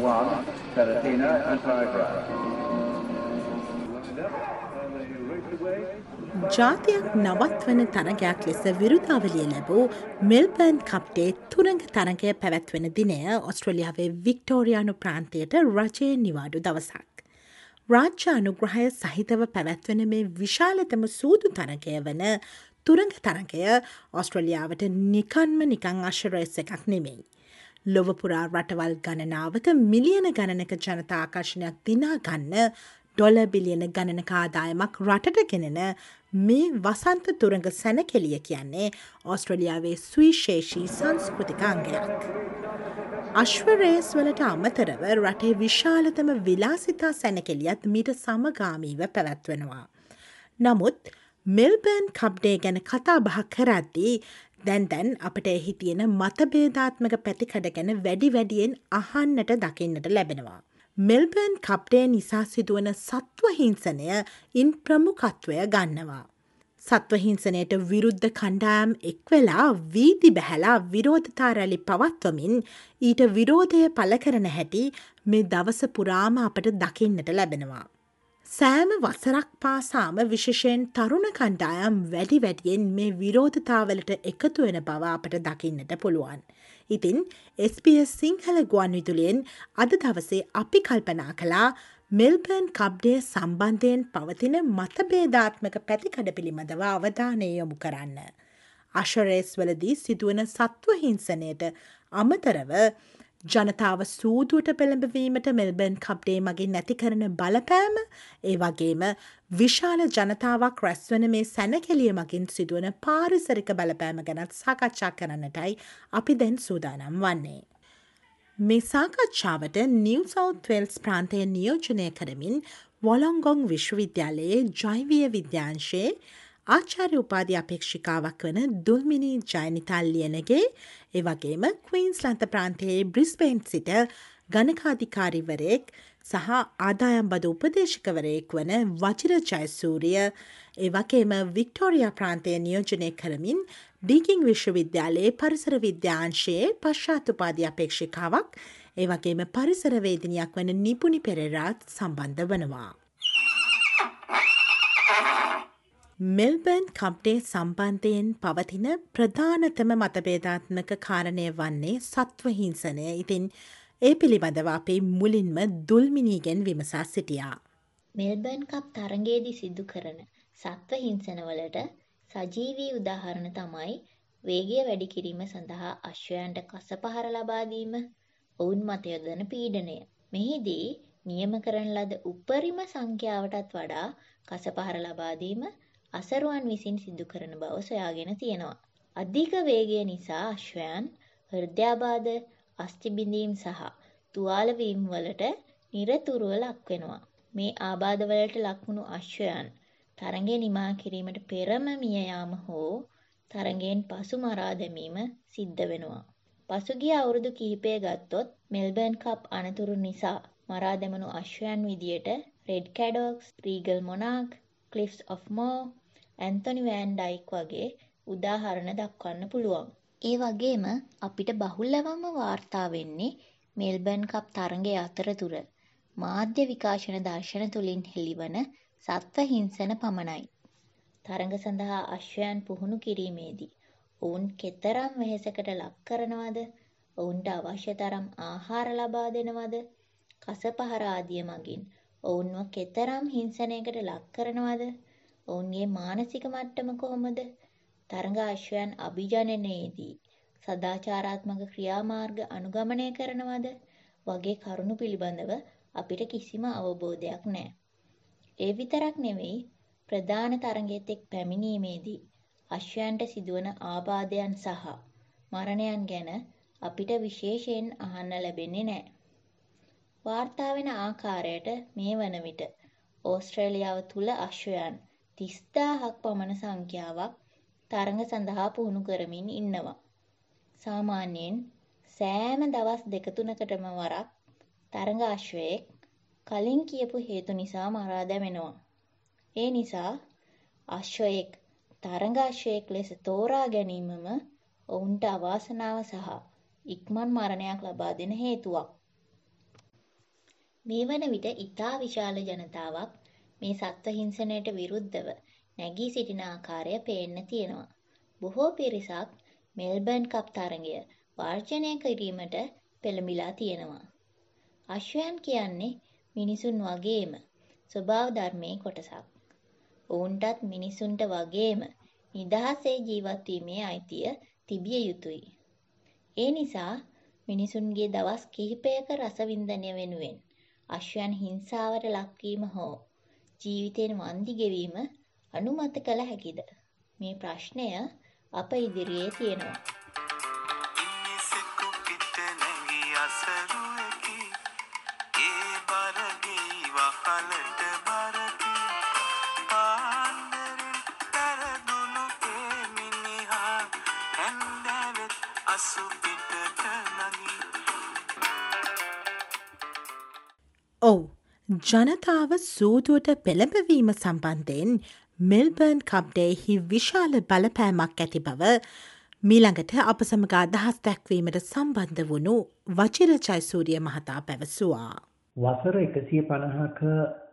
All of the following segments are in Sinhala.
one, Palatina and Paraguay. ජාතියක් නවත්වන තරගයක් ලෙස විරුදාවලිය ලැබූ මෙල්බර්න් කප්ටේ තුරංග තරගය පැවැත්වෙන දිනය ඔස්ට්‍රලියාවේ වික්ටෝරයානු ප්‍රාන්තයට රජය නිවාඩු දවසක්. රාජ්‍ය අනුග්‍රහය සහිතව පැවැත්වෙන මේ විශාලතම සූදු තරගය වන තුරංග තරගය ඔස්ට්‍රලියාවට නිකන්ම නිකං අශරයස එකක් නෙමෙයි. ලොවපුරා රටවල් ගණනාවක මිලියන ගණනක ජනතාආකර්ශණයක් දිනා ගන්න ඩොල බිලියන ගණනක ආදායමක් රටට ගෙනෙන මේ වසන්ත තුරඟ සැනකෙලිය කියන්නේ ඔස්ට්‍රලියාවේ සුවිශේෂී සංස්කෘතිකාංගයක්. අශ්වරේස් වලට අමතරව රටේ විශාලතම විලාසිතා සැනකෙලියත් මීට සමගාමීව පැවැත්වෙනවා. නමුත් මෙල්බර්න් කබ්ඩේ ගැන කතා බහ කරද්දී දැන් දැන් අපට එහි තියෙන මතබේධාත්මක පැතිකඩ ගැන වැඩි වැඩියෙන් අහන්නට දකින්නට ලැබෙනවා. මෙල්බර්න් කප්ඩේ නිසා සිදුවන සත්වහිංසනය ඉන් ප්‍රමුකත්වය ගන්නවා. සත්වහිංසනයට විරුද්ධ කණ්ඩායම් එක්වෙලා වීදි බැහැලා විරෝධතා රැලි පවත්වමින් ඊට විරෝධය පල කරන හැටි මේ දවස පුරාම අපට දකින්නට ලැබෙනවා. සෑම වසරක් පාසාම විශෂයෙන් තරුණ කණ්ඩායම් වැඩි වැඩියෙන් මේ විරෝධතාවලට එකතු වෙන බව අපට දකින්නට පුළුවන්. ඉතින් SBS සිංහල ගුවන් විදුලියෙන් අද දවසේ අපි කල්පනා කලා මෙල්බර්න් කබ්ඩය සම්බන්ධයෙන් පවතින මතබේධාත්මක පැතිකඩ පිළිබඳව අවධානය යොමු කරන්න. අශරේස් වලදී සිදුවන සත්වහිංසනයට අමතරව ජනතාව සූදුවට පෙළඹවීමට මෙල්බර්න් කප්ඩේ මගින් නැති කරන බලපෑම ඒ වගේම විශාල ජනතාවක් රැස්වන මේ සැනකෙලිය මගින් සිදුවන පාරිසරික බලපෑම ගැනත් සාකච්ඡා කරන්නටයි අපි දැන් සූදානම් වන්නේ. මේ සාකච්ඡාවට නිව සෞත් වෙල්ස් ප්‍රාන්තය නියෝජනය කරමින් වොලොංගොං විශ්වවිද්‍යාලයේ ජෛවිය විද්‍යාංශයේ ආචාර්ය උපාධි අපේක්ෂිකාවක් වන දුල්මිනී ජයනිතල්ලියනගේ එවගේම කවීන්ස්ලන්ත ප්‍රාන්තයේ බ්‍රිස්බේන් සිට ගණකාධිකාරිවරයෙක් සහ ආදායම් බද උපදේශකවරයෙක් වන වචිර ජයසූරිය ඒවගේම වික්ටෝරිය ප්‍රාන්තය නියෝජනය කරමින් ඩීකින් විශ්වවිද්‍යාලයේ පරිසර විද්‍යාංශයේ පශ්චාතුපාධි අපේක්ෂිකාවක් ඒවගේම පරිසරවේදිනයක් වන නිපුණි පෙරරාත් සම්බන්ධ වනවා. මෙල්බර්න් කම්ප්ටේ සම්බන්ධයෙන් පවතින ප්‍රධානතම මතබේධාත්මක කාරණය වන්නේ සත්වහිංසනය ඉතින් ඒ පිළිබඳව අපේ මුලින්ම දුල්මිනීගෙන් විමසා සිටියා. මෙල්බර්න් කප් තරගේදි සිදු කරන සත්ව හිංසනවලට සජීවී උදාහරණ තමයි වේගය වැඩි කිරීම සඳහා අශ්වයන්ට කස පහර ලබාදීම ඔවුන් මතයොදන පීඩනය. මෙහිදී නියම කරන ලද උපරිම සංඛ්‍යාවටත් වඩා කස පහර ලබාදීම අසරුවන් විසින් සිදු කරන බව සොයාගෙන තියෙනවා. අධික වේගය නිසා අශ්වයන් හෘදයාබාධ අස්තිබිඳීම් සහ තුවාලවීම් වලට නිරතුරුව ලක්වෙනවා. මේ ආබාධවලට ලක්වුණු අශ්වයන් තරගේ නිමා කිරීමට පෙරම මියයාම හෝ තරගෙන් පසු මරා දැමීම සිද්ධ වෙනවා. පසුගිය අවුරුදු කිහිපය ගත්තොත් මෙල්බර්න් කප් අනතුරු නිසා මරා දැමනු අශ්වයන් විදියට රෙඩ් කැඩෝක්ස් regal මොනාක් cliffs of Moher Anthony Van Dyck වගේ උදාහරණ දක්වන්න පුළුවන්. ඒ වගේම අපිට බහුල්ලවම වාර්තා වෙන්නේ මෙල්බර්න් කප් තරඟය අතරතුර මාධ්‍ය විකාශන දර්ශන තුළින් හෙළිවන සත්ව හිංසන පමණයි. තරඟ සඳහා අශ්වයන් පුහුණු කිරීමේදී ඔවුන් කෙතරම් වෙහෙසකට ලක් කරනවද ඔවුන්ට අවශ්‍ය තරම් ආහාර ලබා දෙනවද කස පහර ආදිය මගින් ඔවුන්ව කෙතරම් හිංසනයකට ලක් කරනවද ඔවුන්ගේ මානසික මට්ටම කොහොමද? තරඟ අශ්වයන් අභිජනනයේදී සදාචාරාත්මක ක්‍රියාමාර්ග අනුගමනය කරනවද වගේ කරුණු පිළිබඳව අපිට කිසිම අවබෝධයක් නැහැ. ඒ විතරක් නෙවෙයි ප්‍රධාන තරඟෙත් එක් පැමිණීමේදී අශ්වයන්ට සිදුවන ආබාධයන් සහ මරණයන් ගැන අපිට විශේෂයෙන් අහන්න ලැබෙන්නේ නැහැ. වාර්තා වෙන ආකාරයට මේ වන විට ඕස්ට්‍රේලියාව තුල අශ්වයන් තිස්දාහක් පමණ සංඛ්‍යාවක් තරඟ සඳහා පුහුණු කරමින් ඉන්නවා. සාමාන්‍යයෙන් සෑම දවස් දෙක තුනකටම වරක් තරඟ අශ්වයෙක් කලින් කියපු හේතු නිසා මරා දැමෙනවා. ඒ නිසා අශ්වයෙක් තරඟ අශ්වයෙක් ලෙස තෝරා ගැනීමම ඔවුන්ට අවාසනාව සහ ඉක්මන් මරණයක් ලබා දෙන හේතුවක්. මේ වන විට ඉතා විශාල ජනතාවක් මේ සත්ව හිංසනයට විරුද්ධව නැගී සිටින ආකාරය පේන්න තියෙනවා. බොහෝ පිරිසක් මෙල්බර්න් කප් තරගය වර්ජනය කිරීමට පෙළඹිලා තියෙනවා. අශ්වයන් කියන්නේ මිනිසුන් වගේම ස්වභාව ධර්මයේ කොටසක්. ඔවුන්ටත් මිනිසුන්ට වගේම නිදහසේ ජීවත් වීමේ අයිතිය තිබිය යුතුයි. ඒ නිසා මිනිසුන්ගේ දවස් කිහිපයක රසවින්දනය වෙනුවෙන් අශ්වයන් හිංසාවට ලක්වීම හෝ ජීවිතයෙන් වන්දි ගෙවීම අනුමත කළ හැකිද? මේ ප්‍රශ්නය අප ඉදිරියේ තියෙනවා. ජනතාව සූදුවට පෙළඹවීම සම්බන්ධයෙන් මෙල්බර්න් කබ්ඩේහි විශාල බලපෑමක් ඇති බව මීළඟට අප සමග අදහස් දැක්වීමට සම්බන්ධ වුණු වචිර චයිසූරිය මහතා පැවසවා. වසර එකසිය පණහක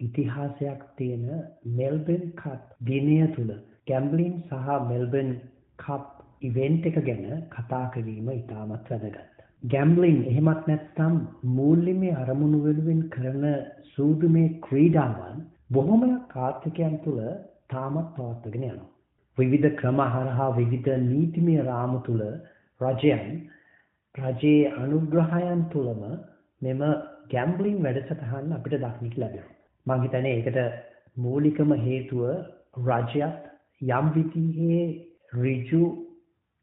ඉතිහාසයක් තියෙන මෙල්බෙන් කප් දිනය තුළ ගැම්බලින් සහ මෙල්බන් කප් ඉවෙන්ට් එක ගැන කතා කිරීම ඉතාමත් වැදගත්. ගැම්බලින් එහෙමත් නැත්තම් මූල්ලිමේ අරමුණු වෙනුවෙන් කරන සූදුමේ ක්‍රීඩාවන් බොහොමයක් ආර්ථිකයන් තුළ තාමත් පවත්වගෙන යනවා. විවිධ ක්‍රම හරහා විවිධ නීතිමය රාමු තුළ රජයන් රජයේ අනුග්‍රහයන් තුළම මෙම ගැම්බලින් වැඩසටහන් අපිට දක්නිට ලැබෙනවා. මං හිතන්නේ ඒකට මූලිකම හේතුව රජයත් යම් විදිහේ ඍජු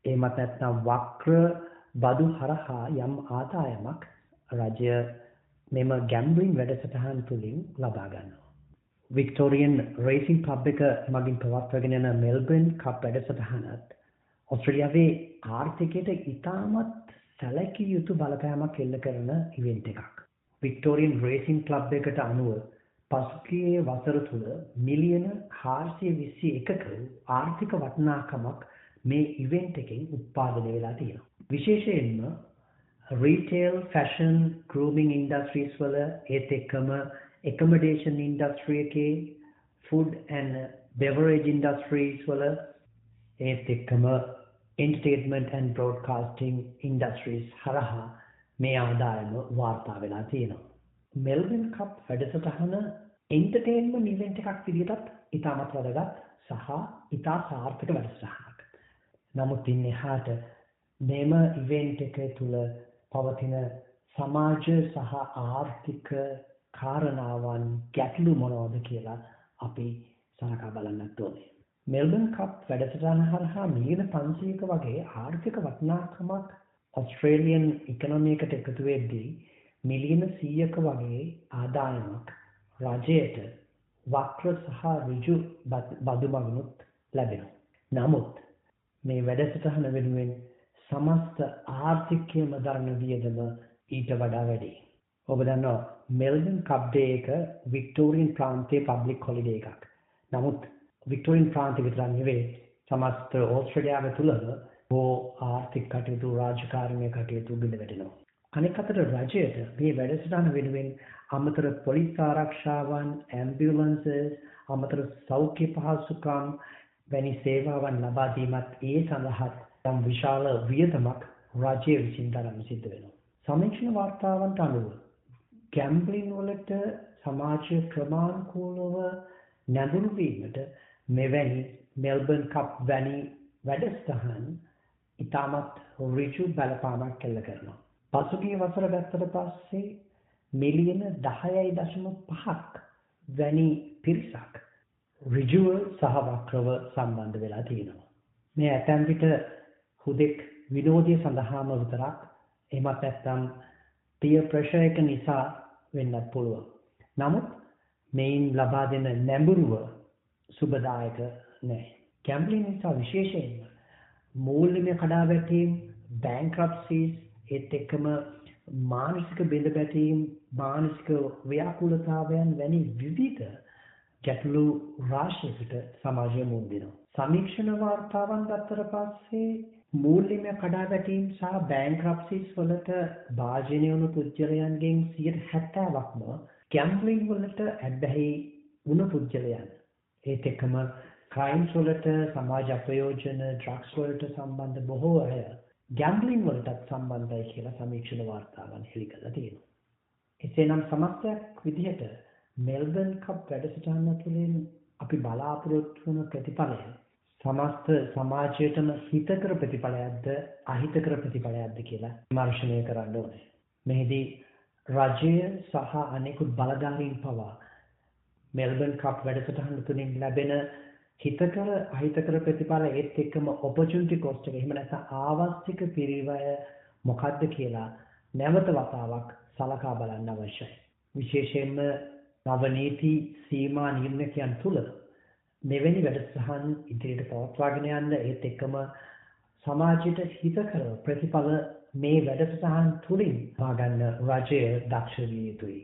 එහෙමත් නැත්නම් වක්‍ර බදු හරහා යම් ආදායමක් රජය මෙම ගැම්බලින් වැඩසටහන් තුළින් ලබා ගන්නවා. වික්ටෝරියන් රේසින් කබ් එක මගින් පවත්වගෙන යන මෙල්බර්න් කප් වැඩසටහනත් ඔස්ට්‍රේලියාවේ ආර්ථිකයට ඉතාමත් සැලකිය යුතු බලපෑමක් එල්ල කරන ඉවෙන්ට් එකක්. වික්ටෝරියන් රේසින් ක්ලබ් එකට අනුව පසුගිය වසර තුළ මිලියන 421ක ආර්ථික වටිනාකමක් මේ ඉවෙන්ට් එකෙන් උත්පාදනය වෙලා තියෙනවා. විශේෂයෙන්ම රීටේල් ෆැෂන් ගෲමින් ඉන්ඩස්ට්‍රීස් වල ඒත් එක්කම accommodation industry එකේ food and beverage industries වල ඒත් එක්කම entertainment and broadcasting industries හරහා මේ ආදායම වාර්තා වෙලා තියෙනවා. මෙල්බන් කප් වැඩසටහන එන්ටර්ටේන්මන්ට් ඉවෙන්ට් එකක් විදිහටත් ඉතාමත් වැදගත් සහ ඉතා සාර්ථක වැඩසටහනක්. නමුත් ඉන් එහාට මෙම ඉවෙන්ට් එක තුළ පවතින සමාජ සහ ආර්ථික කාරණාවන් ගැටලු මොනවද කියලා අපි සලකා බලන්නත් ඕනේ. මෙල්බන් කප් වැඩසටහන හරහා මිලියන 500ක වගේ ආර්ථික වටිනාකමක් ඔස්ට්‍රේලියන් ඉකොනොමියකට එකතු වෙද්දී මිලියන 100ක වගේ ආදායමක් රජයට වක්‍ර සහ ඍජු බදු මගනුත් ලැබෙනවා. නමුත් මේ වැඩසටහන වෙනුවෙන් සමස්ත ආර්ථිකයම දරන වියදම ඊට වඩා වැඩි. ඔබ දන්නවා මෙල්බන් කබ්ඩේ එක වික්ටෝරියන් ප්‍රාන්තයේ පබ්ලික් හොලිඩේ එකක්. නමුත් වික්ටෝරියන් ප්‍රාන්තය විතරක් නෙවෙයි සමස්ත ඕස්ට්‍රේලියාව තුළම බොහෝ ආර්ථික කටයුතු රාජකාරණය කටයුතු බිඳ වැටෙනවා. අනෙක් අතට රජයට මේ වැඩසටහන වෙනුවෙන් අමතර පොලිස් ආරක්ෂාවන්, ඇම්බියුලන්සස්, අමතර සෞඛ්‍ය පහසුකම් වැනි සේවාවන් ලබා දීමත් ඒ සඳහාත් යම් විශාල වියදමක් රජය විසින් දරන්න සිද්ධ වෙනවා. සමීක්ෂණ වාර්තාවන්ට අනුව ගැම්බලින් වලට සමාජය ක්‍රමානුකූලව නැඹුරු වීමට මෙවැනි මෙල්බර්න් කප් වැනි වැඩසටහන් ඉතාමත් ඍජු බලපාමක් කෙල්ල කරනවා. පසුගිය වසර ගත්තට පස්සේ මිලියන 10.5ක් වැනි පිරිසක් ඍජුව සහ වක්‍රව සම්බන්ධ වෙලා තියෙනවා. මේ ඇතැම් විට හුදෙක් විනෝදය සඳහාම විතරක් එමත් නැත්නම් පිය ප්‍රශය එක නිසා වෙන්නත් පුළුවන්. නමුත් මෙයින් ලබා දෙන නැඹුරුව සුබදායක නෑ. කැම්පලින් නිසා විශේෂයෙන්ම මූල්‍යමය කඩාවැටීම් බෑන්ක්‍රප්සිස් ඒත් එක්කම මානසික බෙඳ බැටීම් මානසික ව්‍යාකූලතාවයන් වැනි විවිධ ගැටලු රාශියකට සමාජය මුහුණ දෙනවා. සමීක්ෂණ වාර්තාවන් ගත්තට පස්සේ මූල්‍යමය කඩාවැටීම් සහ බෑන්ක්‍රප්සිස් වලට භාජනය වුණු පුද්ගලයන්ගෙන් සියට හැත්තෑවක්ම ගැම්පලින් වලට ඇබ්බැහි වුණ පුද්ගලයන්. ඒත් එක්කම ක්‍රයිම්ස් වලට සමාජ අපයෝජන ඩ්‍රක්ස් වලට සම්බන්ධ බොහෝ අය ගැම්පලින් වලටත් සම්බන්ධයි කියලා සමීක්ෂණ වාර්තාවන් හෙළි කළ තියෙනවා. එසේ නම් සමස්තයක් විදිහට මෙල්බන් කප් වැඩසටහන්න තුළින් අපි බලාපොරොත්තු වන ප්‍රතිඵලය සමස්ත සමාජයටම හිතකර ප්‍රතිඵලයක්ද අහිතකර ප්‍රතිඵලයක්ද කියලා විමර්ශනය කරන්න ඕනේ. මෙහිදී රජය සහ අනෙකුත් බලධාරීන් පවා මෙල්බන් කප් වැඩසටහන තුළින් ලැබෙන හිතකර අහිතකර ප්‍රතිඵල ඒත් එක්කම ඔපචුනිටි කොස්ට් එක එහෙම නැත්නම් ආවස්තික පිරිවය මොකක්ද කියලා නැවත වතාවක් සලකා බලන්න අවශ්‍යයි. විශේෂයෙන්ම නවනීති සීමා නිර්ණයකයන් තුළ මෙවැනි වැඩසටහන් ඉදිරියට පවත්වාගෙන යන්න ඒත් එක්කම සමාජයට හිතකර ප්‍රතිඵල මේ වැඩසටහන් තුළින් පාගන්න රජය දක්ෂ විය යුතුයි.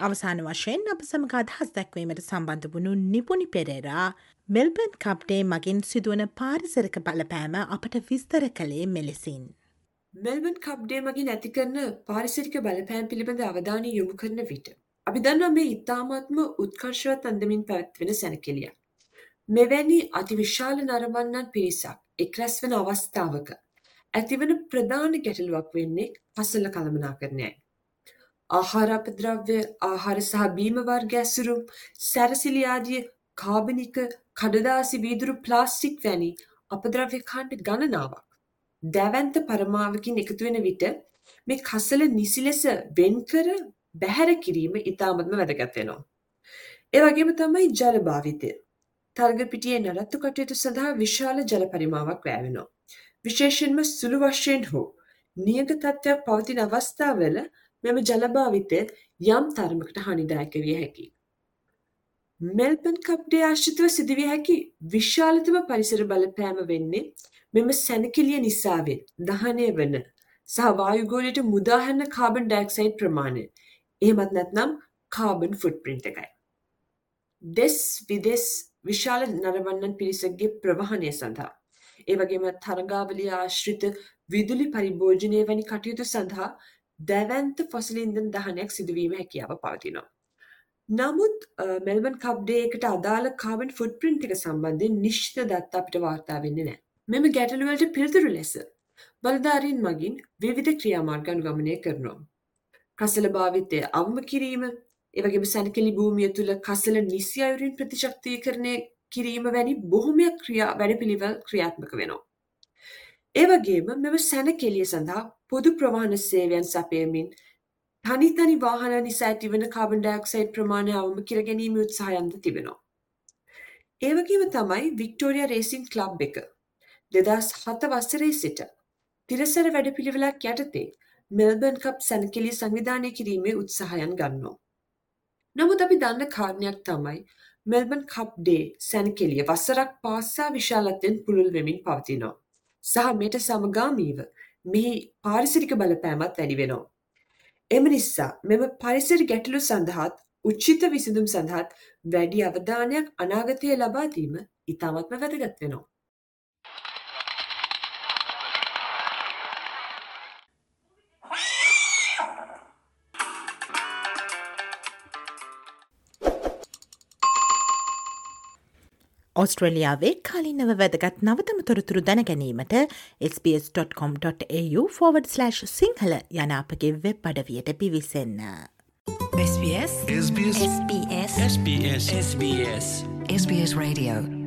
අවසාන වශයෙන් අප සමඟ අදහස් දැක්වීමට සම්බන්ධ වුණු නිපුණි පෙරේරා මෙල්බන් කප්ඩේ මගින් සිදුවන පාරිසරක බලපෑම අපට විස්තර කළේ මෙලෙසින්. මෙල්බන් කප්ඩේ මගින් ඇති කරන පාරිසරික බලපෑම් පිළිබඳ අවධානය යොමු කරන විට අපි දන්නවා මේ ඉතාමත්ම උත්කර්ෂවත් අන්දමින් පැවැත්වෙන සැනකෙළිය. මෙවැනි අතිවිශාල නරඹන්නන් පිරිසක් එක්රැස් වන අවස්ථාවක ඇතිවන ප්‍රධාන ගැටලුවක් වෙන්නේ පසල කළමනාකරණයයි. ආහාර අපද්‍රව්‍ය ආහාර සහ බීම වර්ග ඇසුරුම් සැරසිලි ආදිය කාබනික කඩදාසි වීදුරු ප්ලාස්ටික් වැනි අපද්‍රව්‍ය කාණ්ඩ ගණනාවක් දැවන්ත පරමාවකින් එකතු වෙන විට මේ කසල නිසි ලෙස වෙන්කර බැහැර කිරීම ඉතාමත්ම වැදගත් වෙනවා. ඒ වගේම තමයි ජල භාවිතය. තරග පිටියේ නඩත්තු කටයුතු සඳහා විශාල ජල පරිමාවක් වැය වෙනවා. විශේෂයෙන්ම සුළු වශයෙන් හෝ නියග තත්ත්වයක් පවතින අවස්ථාවල මෙම ජල භාවිතය යම් තරමකට හනිදායක විය හැකියි. මෙල්බන් කප්ඩේ ආශ්‍රිතව සිදුවිය හැකි විශාලතම පරිසර බලපෑම වෙන්නේ මෙම සැනකිලිය නිසාවෙන් දහනය වන සහ වායුගෝලයට මුදාහන්න කාබන් ඩයික්සයිඩ් ප්‍රමාණය එහෙමත් නැත්නම් කාබන් ෆුට්ප්‍රින්ට් එකයි. දෙස් විදෙස් විශාල නරඹන්නන් පිරිසක්ගේ ප්‍රවහණය සඳහා. ඒ වගේම තරගාවලිය ආශ්‍රිත විදුලි පරිභෝජනය වැනි කටයුතු සඳහා දැවන්ත ෆොසිලින්දන් දහනයක් සිදුවීම හැකියාව පවතිනවා. නමුත් මෙල්බන් කබ්ඩේකට අදාළ කාබන් ෆුට්ප්‍රින්ට් එක සම්බන්ධයෙන් නිශ්චිත දත්ත අපිට වාර්තා වෙන්නේ නැහැ. මෙම ගැටලුවලට පිළිතුරු ලෙස බලධාරීන් මගින් විවිධ ක්‍රියාමාර්ග අනුගමනය කරනවා. කසල භාවිතය අවම කිරීම එවගේම සැනකෙලි භූමිය තුළ කසල නිසි අයුරින් ප්‍රතිශක්තියකරණය කිරීම වැනි බොහොමයක් ක්‍රියා වැඩපිළිවෙල් ක්‍රියාත්මක වෙනවා. ඒවගේම මෙම සැනකෙලිය සඳහා පොදු ප්‍රවාහන සේවයන් සපයමින් තනි තනි වාහන නිසා ඇතිවන කාබන් ඩයොක්සයිඩ් ප්‍රමාණය අවම කර ගැනීම උත්සාහයන්ද තිබෙනවා. ඒවගේම තමයි වික්ටෝරිය රේසින් ක්ලබ් එක දෙදස් හත වස්සරේ සිට තිරසර වැඩපිළිවෙලක් යටතේ මෙල්බර්න් කප් සැනකිලි සංවිධානය කිරීමේ උත්සාහයන් ගන්නවා. නමුත් අපි දන්න කාරණයක් තමයි මෙල්බන් කප් ඩේ සැනකෙලිය වසරක් පාස්සා විශාලත්වයෙන් පුළුල් වෙමින් පවතිනවා. සහ මෙට සමගාමීව මෙහි පාරිසිරික බලපෑමත් වැඩි වෙනවා. එම නිසා මෙම පරිසරි ගැටලු සඳහාත් උච්චිත විසිදුම් සඳහත් වැඩි අවධානයක් අනාගතය ලබාදීම ඉතාමත්ම වැදගත් වෙනවා. ඔස්ට්‍රලියාවේ කාලින්නව වැදගත් නවතම තොරතුරු දැනගැනීමට SBS.com.au ෆෝවඩ්/ සිංහල යන අපගේ වෙබ් අඩවියට පිවිසන්න. SBS SBS SBS SBS SBS Radio